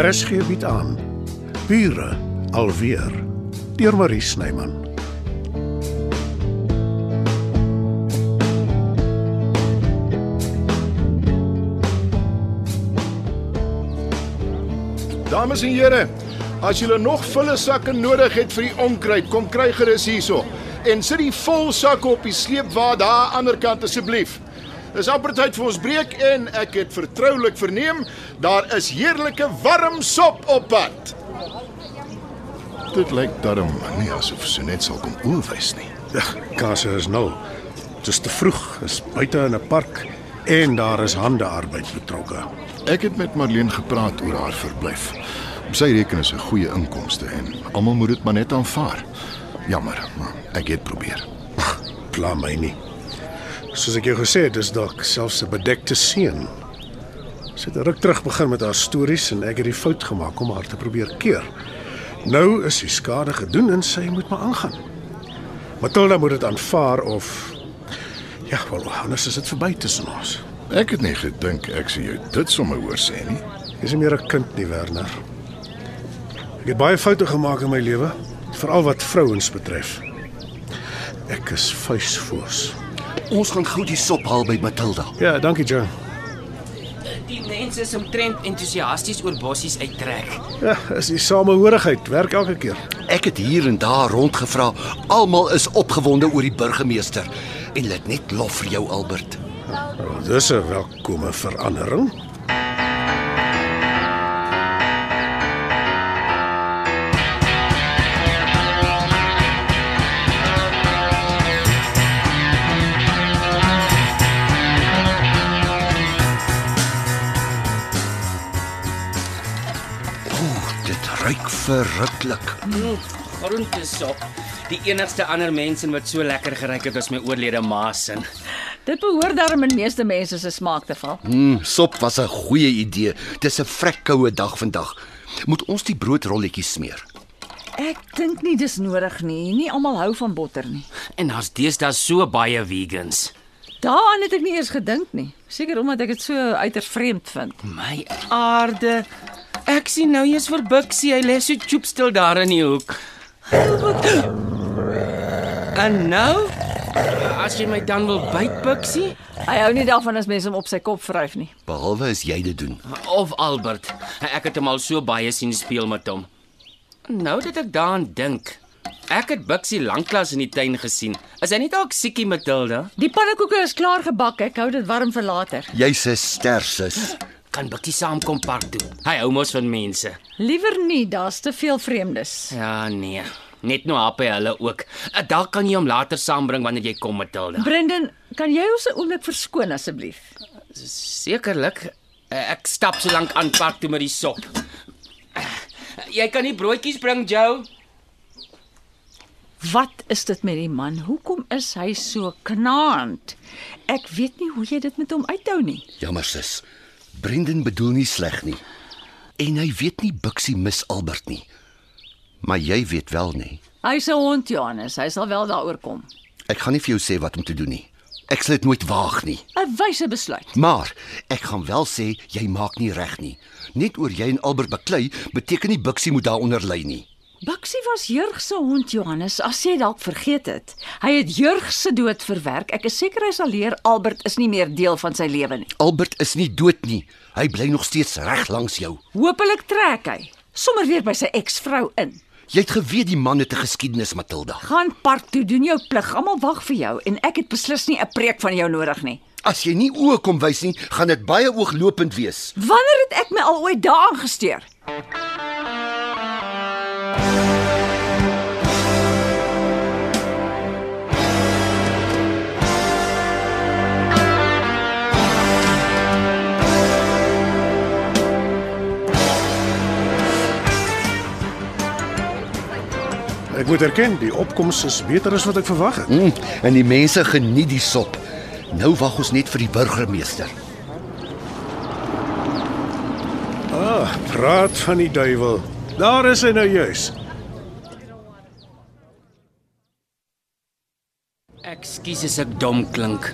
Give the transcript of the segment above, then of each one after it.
RSG bied aan Bure alweer deur Marie Snyman. Dames en here, as julle nog volle sakke nodig het vir die onkruid, kom kry gerus hierso. En sit die vol sakke op die sleepwa daar aan die ander kant asseblief. Dis amper tyd vir ons breek en ek het vertroulik verneem daar is heerlike warm sop op pad. Dit lyk darm nie asof sy net sal kom oorwys nie. Ja, kasse is nul. Dis te vroeg, is buite in 'n park en daar is handearbeid betrokke. Ek het met Marlene gepraat oor haar verblyf. Sy reken is 'n goeie inkomste en almal moet dit maar net aanvaar. Jammer, maar ek het probeer. Pla my nie. Soos ek jou gesê het, is dalk selfs 'n bedekte seun. Sy het ruk terug begin met haar stories en ek het die fout gemaak om haar te probeer keer. Nou is die skade gedoen en sy moet maar aangaan. Matilda moet dit aanvaar of ja, wel anders is dit verby tussen ons. Ek het nie gedink ek sou jou dit sommer hoor sê nie. Jy's nie meer 'n kind nie, Werner. Ek het baie foute gemaak in my lewe, veral wat vrouens betref. Ek is vuisvoors. Ons gaan gou die sop haal by Matilda. Ja, dankie, Joe. Die mense is omtrent entoesiasties oor bossies uittrek. Ja, is die samehorigheid werk elke keer. Ek het hier en daar rondgevra. Almal is opgewonde oor die burgemeester en dit net lof vir jou Albert. Nou, dis 'n welkome verandering. Verruklik. Groentesop. Die enigste ander mense wat so lekker geruik het was my oorlede ma se. Dit behoort darm in meeste mense se smaak te val. Mm, sop was 'n goeie idee. Dis 'n vrek koue dag vandag. Moet ons die broodrolletjies smeer? Ek dink nie dis nodig nie. Nie almal hou van botter nie. En daar's deesdae so baie vegans. Daaraan het ek nie eers gedink nie. Seker omdat ek dit so uiters vreemd vind. My aarde. Ek sien nou jy's vir Bixie. Hy lê so choop stil daar in die hoek. En nou? As jy my dan wil byt, Bixie? Hy hou nie daarvan as mense hom op sy kop vryf nie. Behalwe as jy dit doen. Of Albert. Ek het hom al so baie sien speel met hom. Nou dat ek daaraan dink. Ek het Bixie lanklaas in die tuin gesien. Is hy nie dalk siekie Matilda? Die pannekoeke is klaar gebak. Ek hou dit warm vir later. Jy's 'n stersus. Kan Bixie saamkom park toe? Hy hou mos van mense. Liewer nie, daar's te veel vreemdes. Ja, nee. Net nou hape hulle ook. Eh, Dalk kan jy hom later saambring wanneer jy kom, Matilda. Brendan, kan jy ons 'n oomblik verskoon asseblief? Sekerlik. Eh, Ek stap so lank aan park toe met die sop. Eh, Jy kan nie broodjies bring, Joe. Wat is dit met die man? Hoekom is hy so knaand? Ek weet nie hoe jy dit met hom uithou nie. Jammer sis. Brendan bedoel nie sleg nie. En hy weet nie Bixie mis Albert nie. Maar jy weet wel nie. Hy's 'n hond, Johannes. Hy sal wel daaroor kom. Ek gaan nie vir jou sê wat om te doen nie. Ek sal dit nooit waag nie. 'n Wyse besluit. Maar ek gaan wel sê jy maak nie reg nie. Net oor jy en Albert baklei beteken nie Bixie moet daaronder ly nie. Baksie was Jurg se hond, Johannes, as jy dalk vergeet het. Hy het Jurg se dood verwerk. Ek is seker hy sal leer Albert is nie meer deel van sy lewe nie. Albert is nie dood nie. Hy bly nog steeds reg langs jou. Hoopelik trek hy sommer weer by sy eksvrou in. Jy het geweet die man het 'n geskiedenis, Matilda. Gaan park toe, doen jou plig. Almal wag vir jou en ek het beslis nie 'n preek van jou nodig nie. As jy nie oë kom wys nie, gaan dit baie ooglopend wees. Wanneer het ek my al ooit daaraan gesteer? Moet erken, die opkoms is beter as wat ek verwag het. Mm, en die mense geniet die sop. Nou wag ons net vir die burgemeester. Ah, praat van die duiwel. Daar is hy nou juis. Ekskuus as ek dom klink.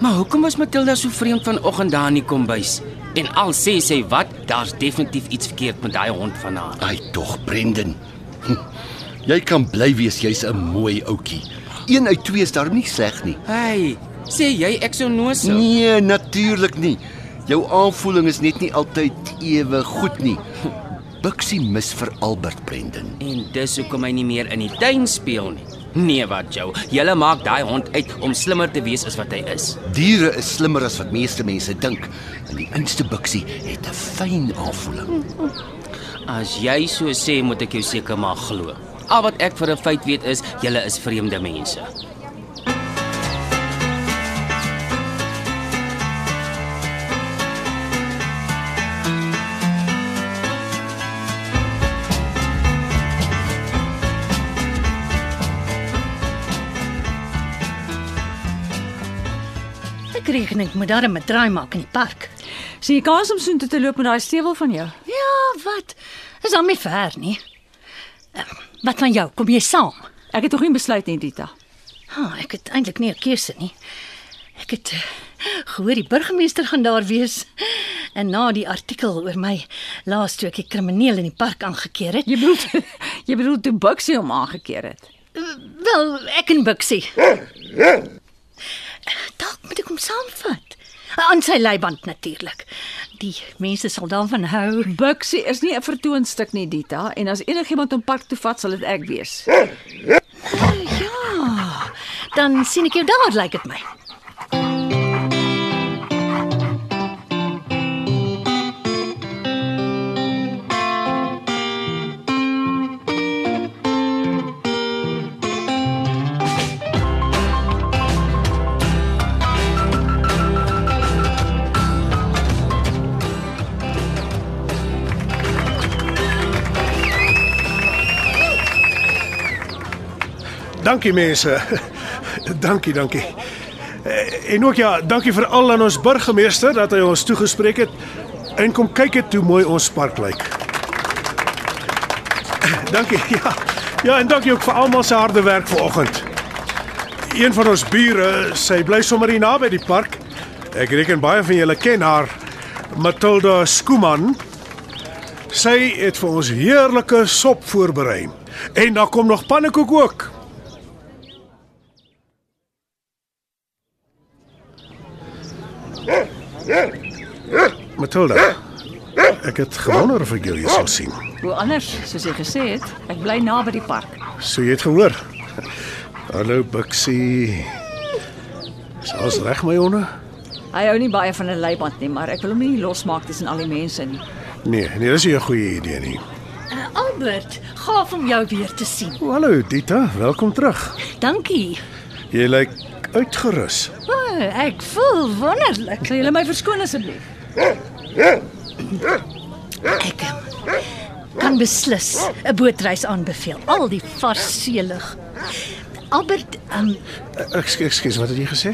Maar hoekom was Matilda so vreemd vanoggend daar in die kombuis? En al sê sy wat, daar's definitief iets verkeerd met daai hond van haar. Ai tog, Brendan. Hm. Jy kan bly wees jy's 'n mooi ouetjie. Een uit twee is daar nie sleg nie. Hey, sê jy ek sou nou so? Nee, natuurlik nie. Jou aanvoeling is net nie altyd ewe goed nie. Bixie mis vir Albert Brendan. En dis hoekom hy nie meer in die tuin speel nie. Nee, wat jou. Julle maak daai hond uit om slimmer te wees as wat hy is. Diere is slimmer as wat meeste mense dink. En die oudste Bixie het 'n fyn aanvoeling. As jy so sê, moet ek jou seker maar glo. Al wat ek vir 'n feit weet is, julle is vreemde mense. Ek reken ek moet daar 'n draai maak in die park. Sien jy kans om soontoe te loop met daai stewel van jou? Ja, wat? Is al nie ver nie. Wat van jou? Kom jy saam? Ek het nog nie besluit nie, Dita. Ha, oh, ek het eintlik nie 'n keuse nie. Ek het uh, gehoor die burgemeester gaan daar wees. En na die artikel oor my laas toe ek die krimineel in die park aangekeer het. Jy bedoel jy bedoel toe Buxie hom aangekeer het. Wel, ek en Bixie. Dalk moet ek hom saamvat. Aan sy leiband natuurlik. Die mense sal daarvan hou. Buxie is nie 'n vertoonstuk nie, Dita, en as enigiemand hom park toe vat, sal dit ek wees. Ja. Dan sien ek jou daar, lyk like dit my. Dankie mense. dankie, dankie. Eh, En ook ja, dankie vir al aan ons burgemeester dat hy ons toegespreek het en kom kyk het hoe mooi ons park lyk. Dankie. Ja. Ja, en dankie ook vir almal se harde werk vanoggend. Een van ons bure, sy bly sommer hier naby die park. Ek reken baie van julle ken haar, Matilda Skooman. Sy het vir ons heerlike sop voorberei. En daar kom nog pannekoek ook. Matilda. Ek het gewonder of ek jou hier sou sien. Hoe anders, soos jy gesê het, ek bly naby die park. So jy het gehoor. Hallo Bixie. Is alles reg my honde? Hy hou nie baie van 'n leiband nie, maar ek wil hom nie losmaak tussen al die mense nie. Nee, nee, dis nie 'n goeie idee nie. Uh, Albert, gaaf om jou weer te sien. O, hallo Dita, welkom terug. Dankie. Jy lyk uitgerus. O, oh, ek voel wonderlik. Sal julle my verskoon asseblief? Ek um, kan beslis 'n bootreis aanbeveel. Al die vars seelig. Albert, um, Ekskuus, ekskuus, wat het jy gesê?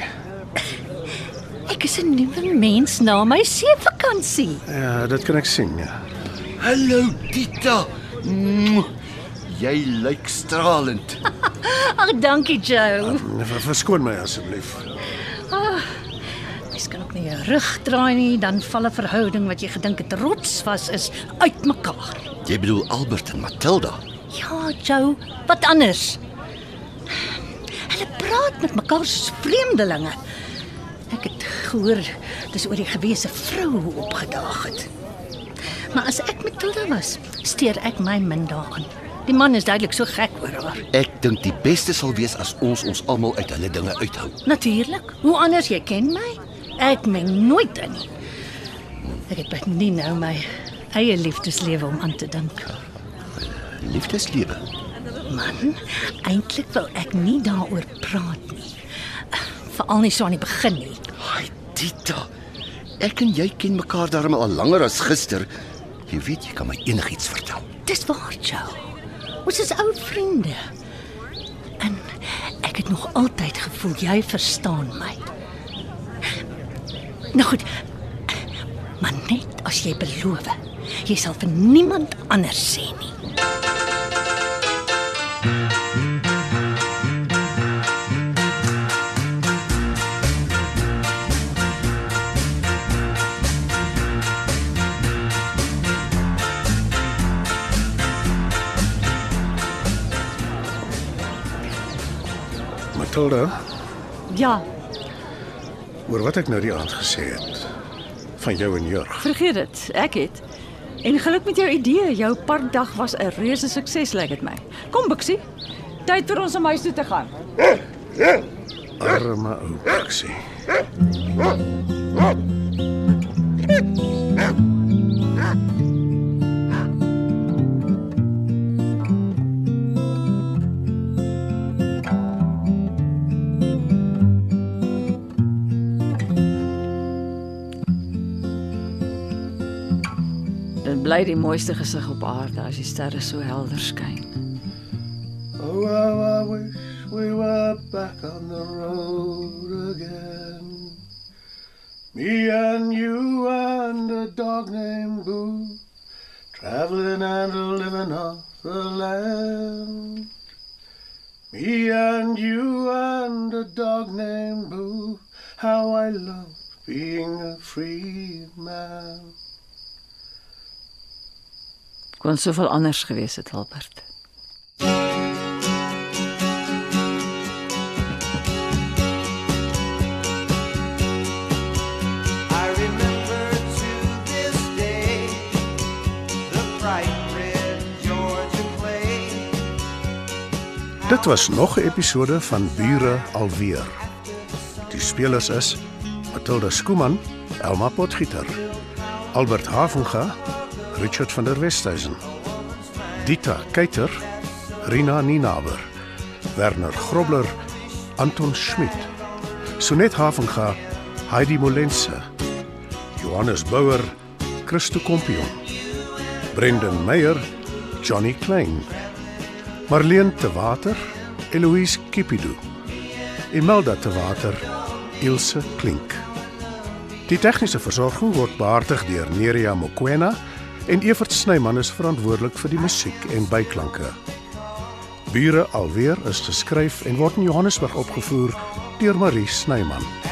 ek is 'n nuwe mens na my seevakansie. Ja, dit kan ek sien, ja. Hallo Tita. Mwah. Jy lyk stralend. Ag, dankie Joe. Ver- Verskoon my asseblief. Kan ook nie jou rug draai nie, dan val 'n verhouding wat jy gedink het rotsvas is uitmekaar. Jy bedoel Albert en Matilda. Ja, Joe, wat anders? Hulle praat met mekaar soos vreemdelinge. Ek het gehoor dis oor die gewese vrou opgedaag het. Maar as ek Matilda was, steur ek my min daaraan. Die man is duidelik so gek oor haar. Ek dink die beste sal wees as ons ons almal uit hulle dinge uithou. Natuurlik. Hoe anders jy ken my? Ek meng nooit in nie. Ek het baie nie nou my eie liefdeslewe om aan te dink. Liefdeslewe. Man, eintlik wil ek nie daaroor praat nie. Veral nie so aan die begin nie. Ai Tita. Ek en jy ken mekaar darm al langer as gister. Jy weet jy kan my enigiets vertel. Dis waar, Joe. Ons is ou vriende. En ek het nog altyd gevoel jy verstaan my. Nou goed. Maar net as jy beloof, jy sal vir niemand anders sê nie. Matilda? Ja oor wat ek nou die aand gesê het van jou en Jurg. vergeet dit. Ek het. En geluk met jou idee. Jou parkdag was 'n reuse sukses, lyk dit my. Kom, Bixie. Tyd vir ons om huis toe te gaan. Arme ou Bixie. Bly die mooiste gesig op aarde as die sterre so helder skyn. Oh, how I wish we were back on the road again. Me and you and a dog named Boo, traveling and living off the land. Me and you and a dog named Boo, how I love being a free man. Kon soveel anders gewees het, Albert. I remember to this day the bright red Georgia clay. Dit was nog 'n episode van Bure alweer. Die spelers is Matilda Skuman, Elma Potgieter, Albert Havenga, Richard van der Westhuizen, Dita Keiter, Rina Ninaber, Werner Grobler, Anton Schmidt, Sonet Havenga, Heidi Molense, Johannes Bouwer, Christo Kompion, Brendan Meyer, Johnny Klein, Marlene te Water, Eloise Kipidu. Imelda te Water, Ilse Klink. Die tegniese versorging word behartig deur Nerea Mokoena en Evert Snyman is verantwoordelik vir die musiek en byklanke. Bure alweer is geskryf en word in Johannesburg opgevoer deur Marie Snyman.